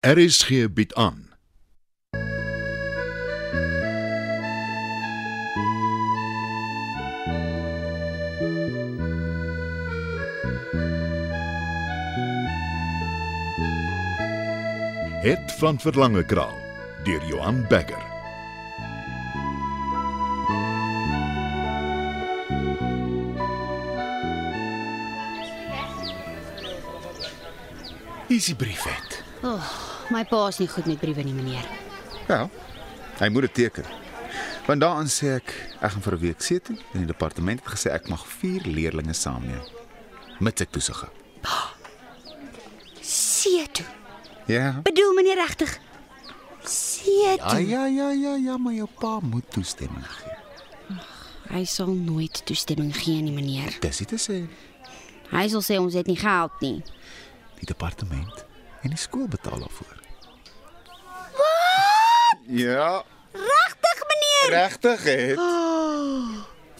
RSG bied aan. Het van Verlange Kraal deur Johan Becker. Hier is die brief het. My pa is nie goed met briewe nie, meneer. Ja. Hy moet dit teken. Want daarin sê ek ek gaan vir 'n week see toe en die departement het gesê ek mag 4 leerdlinge saamneem. Mits ek toesig hou. See toe. Ja. Bedoel meneer regtig? See Ja toe. ja ja ja ja, maar jou pa moet toestemming gee. Hy sal nooit toestemming gee nie, meneer. Dis nie te sê Hy sal sê ons het nie geld nie. die departement en die skool betaal daarvoor. Wat? Ja, Regtig, meneer? regtig het.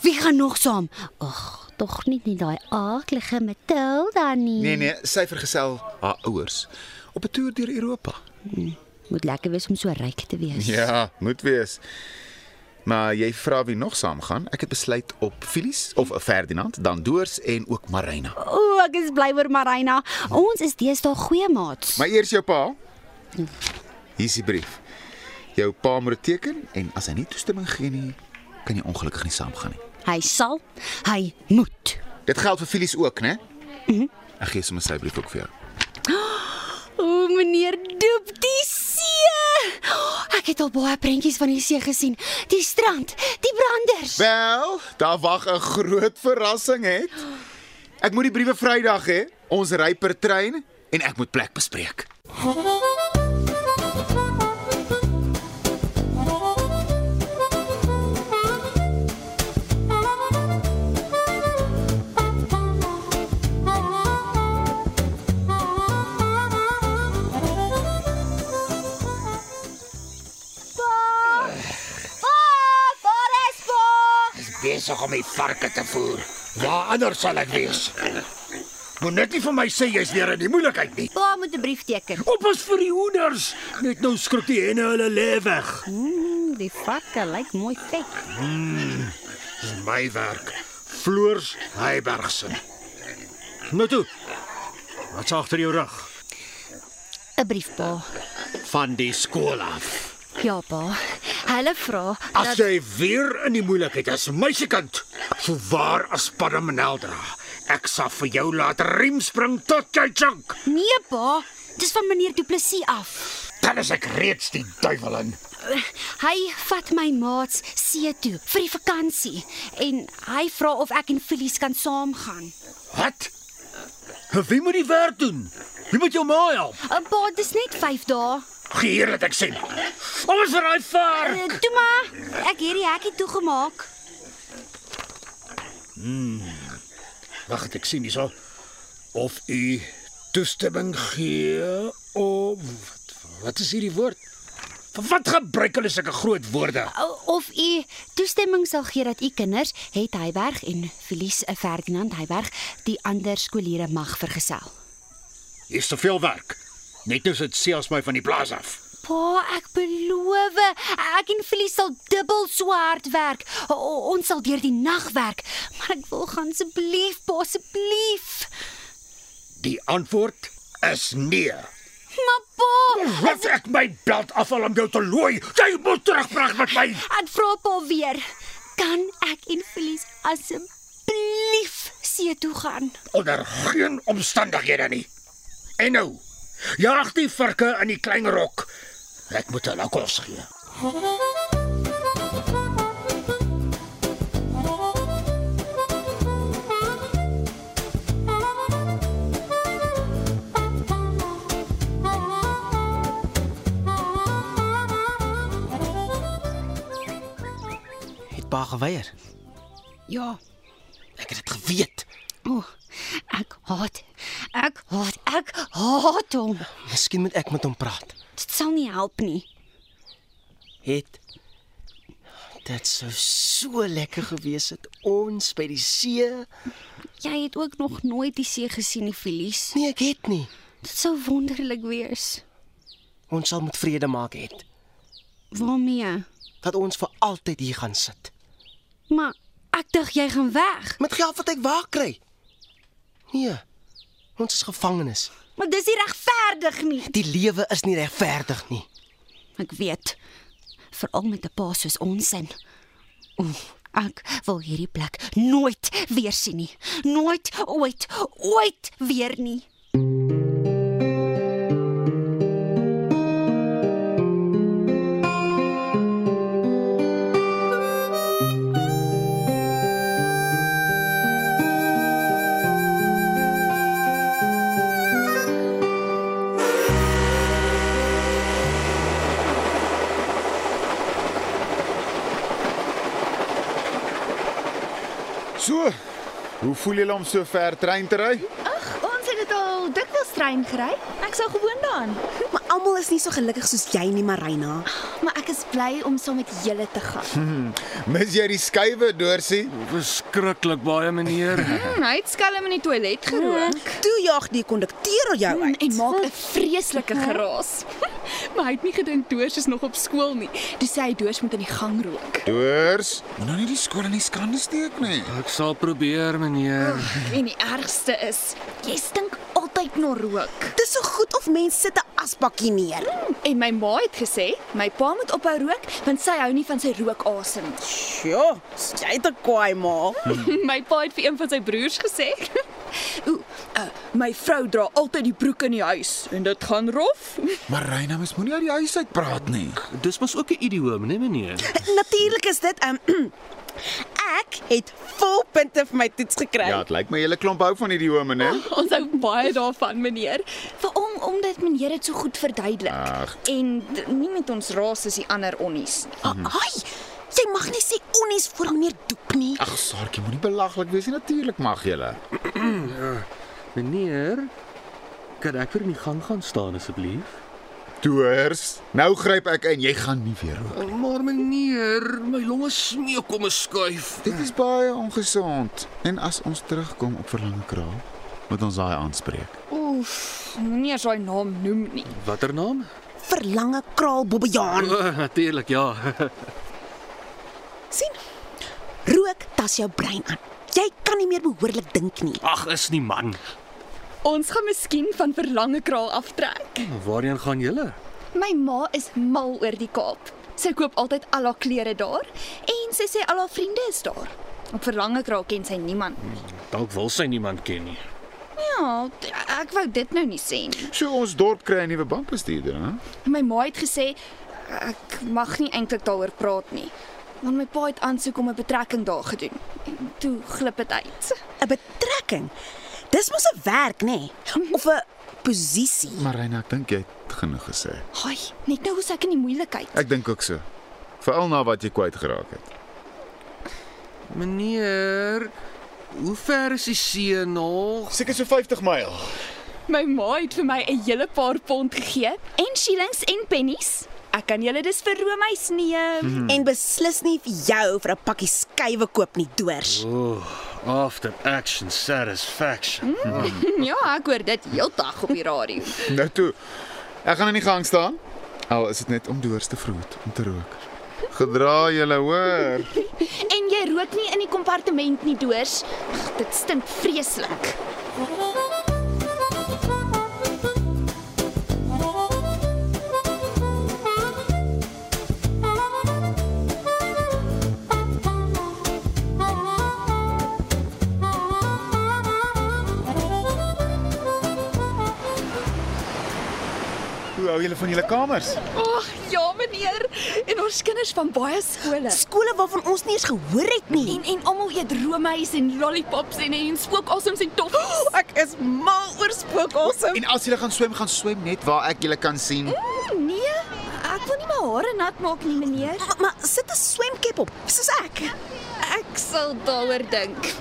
Wie gaan nog saam? Ag, tog nie nie daai aaklige Matilda nie. Nee nee, sy vergesel haar ouers op 'n toer deur Europa. Moet lekker wees om so ryk te wees. Ja, moet wees. Maar jy vra wie nog saamgaan? Ek het besluit op Filies of 'n Ferdinand, dan Doors en ook Marina. O, ek is bly oor Marina. Ons is deesdae goeie maats. Maar eers jou pa. Hier is die brief. Jou pa moet dit teken en as hy nie toestemming gee nie, kan jy ongelukkig nie saamgaan nie. Hy sal, hy moet. Dit geld vir Filies ook, né? Mhm. Ek gee sommer sy brief ook vir jou. O, meneer Doep, die see. Ek het al baie prentjies van die see gesien. Die strand, die branders. Wel, daar wag 'n groot verrassing het. Ek moet die briewe Vrydag hê. Ons ry per trein en ek moet plek bespreek. Besig om die varke te voer. Waar anders sal ek wees? Moet net nie vir my sê jy's weer in die moeilikheid nie. Pa moet 'n brief teken. Oppas vir die hoenders. Net nou skrik die henne hulle lê weg. Mm, die vakke lyk mooi vet. Dis my werk. Floors Heibergse. Nou toe. Wat's agter jou rug? 'n Brief pa. Van die skool af. Ja pa. Hulle vra As jy weer in die moeilikheid is, meisiekind, so waar as Padamenel dra. Ek sal vir jou laat riem spring tot jy chunk. Nee pa, dis van meneer Du Plessis af. Dan is ek reeds die duiwel in. Hy vat my maats see toe vir die vakansie en hy vra of ek en Filies kan saamgaan. Wat? Wie moet die werk doen? Wie moet jou ma help? Uh, pa, dis net 5 dae. Geheer dat ek sien. Om ons vir daai vaar. Uh, toe maar, ek het die hekkie toegemaak. Wag, ek sien hierso. Of u toestemming gee of wat, wat is hierdie woord? Wat gebruik hulle sulke groot woorde? Of u toestemming sal gee dat u kinders, het Hyberg en Felies eh, Ferdinand Hyberg, die ander skooliere mag vergesel. Hier's te veel werk. Net nou sit seels my van die plaas af. Pa, ek beloof, ek en Felies sal dubbel so hard werk. O, ons sal deur die nag werk, maar ek wil gaan asseblief, pa, asseblief. Die antwoord is nee. Maar pa, Laat ek my beld afval om jou te looi. Jy moet terugbring met my. ek vra pa weer. Kan ek en Felies asseblief see toe gaan? Onder geen omstandighede nie. En nou, jaag die varke in die klein rok. Ek moet hulle kos gee. Het pa geweier. Ja. Ek het dit geweet. O, ek haat. Ek haat. Ek haat hom. Miskien moet ek met hom praat. Dit sal nie help nie. Het dit sou so lekker gewees het ons by die see. Jy het ook nog nooit die see gesien nie, Felies. Nee, ek het nie. Dit sou wonderlik wees. Ons sal moet vrede maak het Waarmee? dat ons vir altyd hier gaan sit. Maar ek dink jy gaan weg. Met geld wat ek waar kry. Nee. Ons is gevangenes. Maar dis nie regverdig nie. Die lewe is nie regverdig nie. Ek weet. Veral met 'n pa soos ons in. Oef, ek wil hierdie plek nooit weer sien nie. Nooit ooit ooit weer nie. Voel julle om so ver trein te ry? Ons het dit al dikwels trein gery. Ek sou gewoond daaraan. Maar almal is nie so gelukkig soos jy nie, Marina. Maar ek is bly om saam met julle te gaan. Mis jy die skuwe, Dorsie? Verskriklik baie meneer. Hmm, hy het skelm in die toilet gerook Toe jag die kondukteur jou uit. en maak 'n vreeslike geraas. Maar hy het nie gedink Doors is nog op skool nie. Dis sê hy Doors moet in die gang rook. Doors, moet nou nie die skool in die skande steek nie. Ek sal probeer meneer. En die ergste is, jy stink altyd na rook. Dis so goed of mense sit 'n asbakkie neer. En my ma het gesê, my pa moet ophou rook want sy hou nie van sy rookasem. Sjoe, jy het 'n kwaai ma. my pa het vir een van sy broers gesê. Ooh, my vrou dra altyd die broek in die huis en dit gaan rof. Maar Reina, mens moenie uit die huis uit praat nie. Dis mos ook 'n idioom, né meneer? Natuurlik is dit um Ek het vol punte vir my toets gekry. Ja, dit lyk my hele klomp hou van hierdie home, né? Ons hou baie daarvan, meneer. Veral omdat meneer dit so goed verduidelik. Ag. En nie met ons raas is die ander onnies nie. Ai, jy mag nie sê onnies vir meneer Doep nie. Ag, Saartjie, moenie belaglik wees nie. Natuurlik mag julle. Meneer, kan ek vir in die gang gaan staan asseblief? Doors, nou gryp ek in. Jy gaan nie weer rook. Maar meneer, my longe smeek om 'n skuif. Dit is baie ongesond. En as ons terugkom op Verlange Kraal, moet ons daai aanspreek. Oef, moenie eens daai naam noem nie. Watter naam? Verlange kraal bobbejaan. Oh, Natuurlik, ja. sien? Rook tas jou brein aan. Jy kan nie meer behoorlik dink nie. Ag, is nie man. Ons gaan miskien van verlange kraal aftrek. Waarheen gaan julle? My ma is mal oor die Kaap. Sy koop altyd al haar klere daar en sy sê al haar vriende is daar. Op verlange kraal ken sy niemand nie. Dalk wil sy niemand ken nie. Ja, ek wou dit nou nie sê nie. So ons dorp kry 'n nuwe bankbestuurder, hè? My ma het gesê ek mag nie eintlik daaroor praat nie. Want my pa het aansoek om 'n betrekking daar gedoen. En toe glip dit uit. 'n Betrekking. Dis mos 'n werk, nê? Of 'n posisie. Maar Reina, ek dink jy het genoeg gesê. Haai, net nou is ek in die moeilikheid. Ek dink ook so. Veral na wat jy kwyt geraak het. Meneer, hoe ver is die see nog? Seker so 50 myl. My ma het vir my 'n hele paar pond gegee en shillings en pennies. Ek kan julle dus vir Romeis neem. En beslis nie vir jou vir 'n pakkie skywe koop nie, doors. Oh, after action satisfaction. Ja, ek hoor dit heeldag op die radio. Nou toe. Ek gaan in die gang staan. Al is dit net om doors te vroet om te rook. Gedra julle hoor. En jy rook nie in die kompartement nie, doors. Ag, dit stink vreeslik. Hou julle van julle kamers? Ag, oh, ja meneer. En ons kinders van baie skole. Skole waarvan ons nie eens gehoor het nie. En en almal eet roomys en lollipops en en spookasems en toffies. Ek is mal oor spookasem. En as julle gaan swem, gaan swem net waar ek julle kan sien. Nee, ek wil nie my hare nat maak nie, meneer. Maar, maar sit 'n swemkep op, soos ek. Ek sal daaroor dink.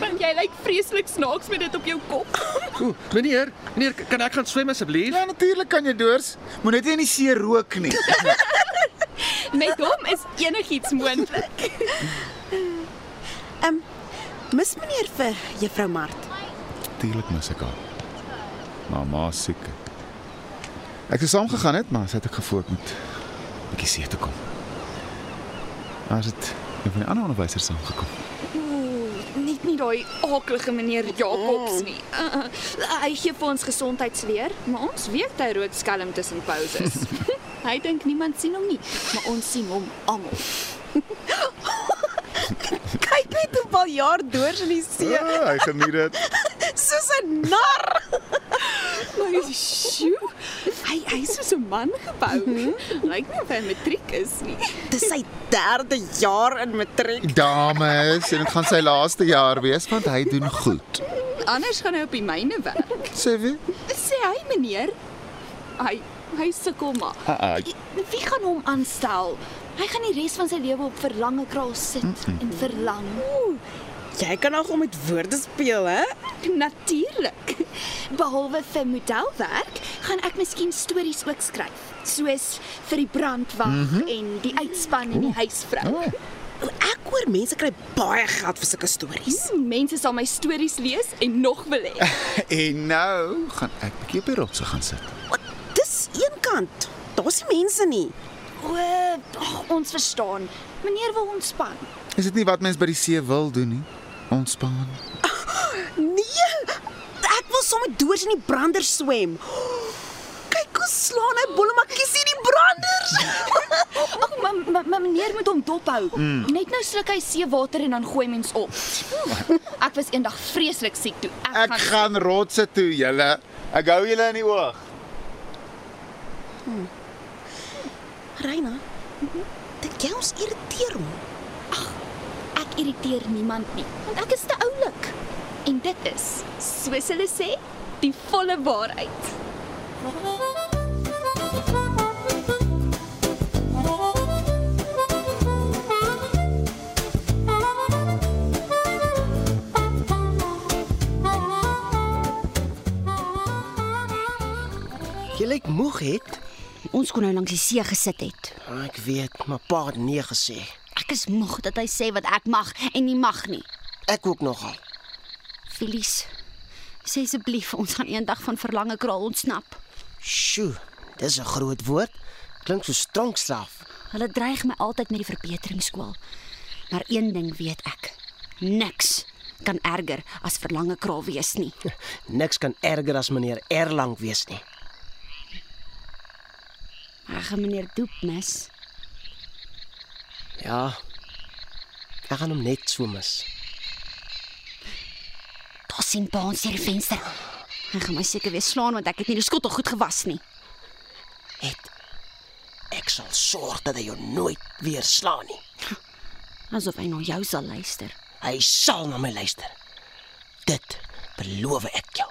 Want jy lyk vreeslik snaaks met dit op jou kop. Ooh, meneer, meneer, kan ek gaan swem asseblief? Ja, natuurlik kan jy doors. Moet net nie in die see rook nie. Met hom is enigiets moontlik. Ehm um, mis meneer vir juffrou Mart. Natuurlik mis ek haar. Mamma siek. Ek het saam gegaan het, maar sy het ek gevoel ek moet bietjie see toe kom. Maar dit een van die ander onderwysers saamgekom? Ooh, net nie daai aaklige meneer Jacobs nie. Uh, uh, hy gee vir ons gesondheidsleer, maar ons weet hy rook skelm tussen pauses. hy dink niemand sien hom nie, maar ons sien hom almal. Kyk net hoe al jaar deurs in die see, Ja, hy geniet dit. soos 'n nar. Maar sjoe, hy hy is so 'n man gebou. Lyk nie of hy matriek is nie. Dis sy derde jaar in matriek. Dames, en dit gaan sy laaste jaar wees want hy doen goed. Anders gaan hy op die myne werk. Sê wie? Sê hy meneer. Hy hy sukkel maar. Ah, Wie gaan hom aanstel? Hy gaan die res van sy lewe op verlange kraal sit en verlang. Jy kan nog om met woorde speel, hè? Natuurlik. Behalwe vir modelwerk, gaan ek miskien stories ook skryf, soos vir die brandwag mm -hmm. en die uitspan en die huisvrou. Ek hoor mense kry baie geld vir sulke stories. Mense sal my stories lees en nog wil hê. en nou gaan ek bietjie op die rotse gaan sit. Dis een kant. Daar's nie mense nie. O, ag, ons verstaan. Meneer wil ontspan. Is dit nie wat mense by die see wil doen nie? Ontspan. Nee. Ek wil sommer doors in die brander swem. Kyk hoe slaan hy bollemakkies in die branders. Ag, maar ma, meneer moet hom dophou. Mm. Net nou sluk hy seewater en dan gooi mens op. Ek was eendag vreeslik siek toe ek, Ek gaan rotse toe, julle. Ek hou julle in die oog. Reina. Dink jy ons irriteer hom? Irriteer niemand nie, want ek is te oulik. En dit is, soos hulle sê, die volle waarheid. Jy lyk moeg het. Ons kon nou langs die see gesit het. Ah, Ek weet, maar pa het nee gesê. Ek is moeg dat hy sê wat ek mag en nie mag nie. Ek ook nogal. Felies, sê asseblief ons gaan eendag van verlange kraal ontsnap. Sjoe, dis 'n groot woord. Klink so strankslaaf. Hulle dreig my altyd met die verbeteringsskool. Maar een ding weet ek. Niks kan erger as verlange kraal wees nie. Niks kan erger as meneer Erlang wees nie. Ag, meneer Doep mis. Ja. Ek gaan hom net so mis. Daar sien pa ons die venster. Hy gaan my seker weer slaan want ek het nie die skottel goed gewas nie. Het ek sal sorg dat hy jou nooit weer slaan nie. Asof hy na jou sal luister. Hy sal na my luister. Dit beloof ek jou.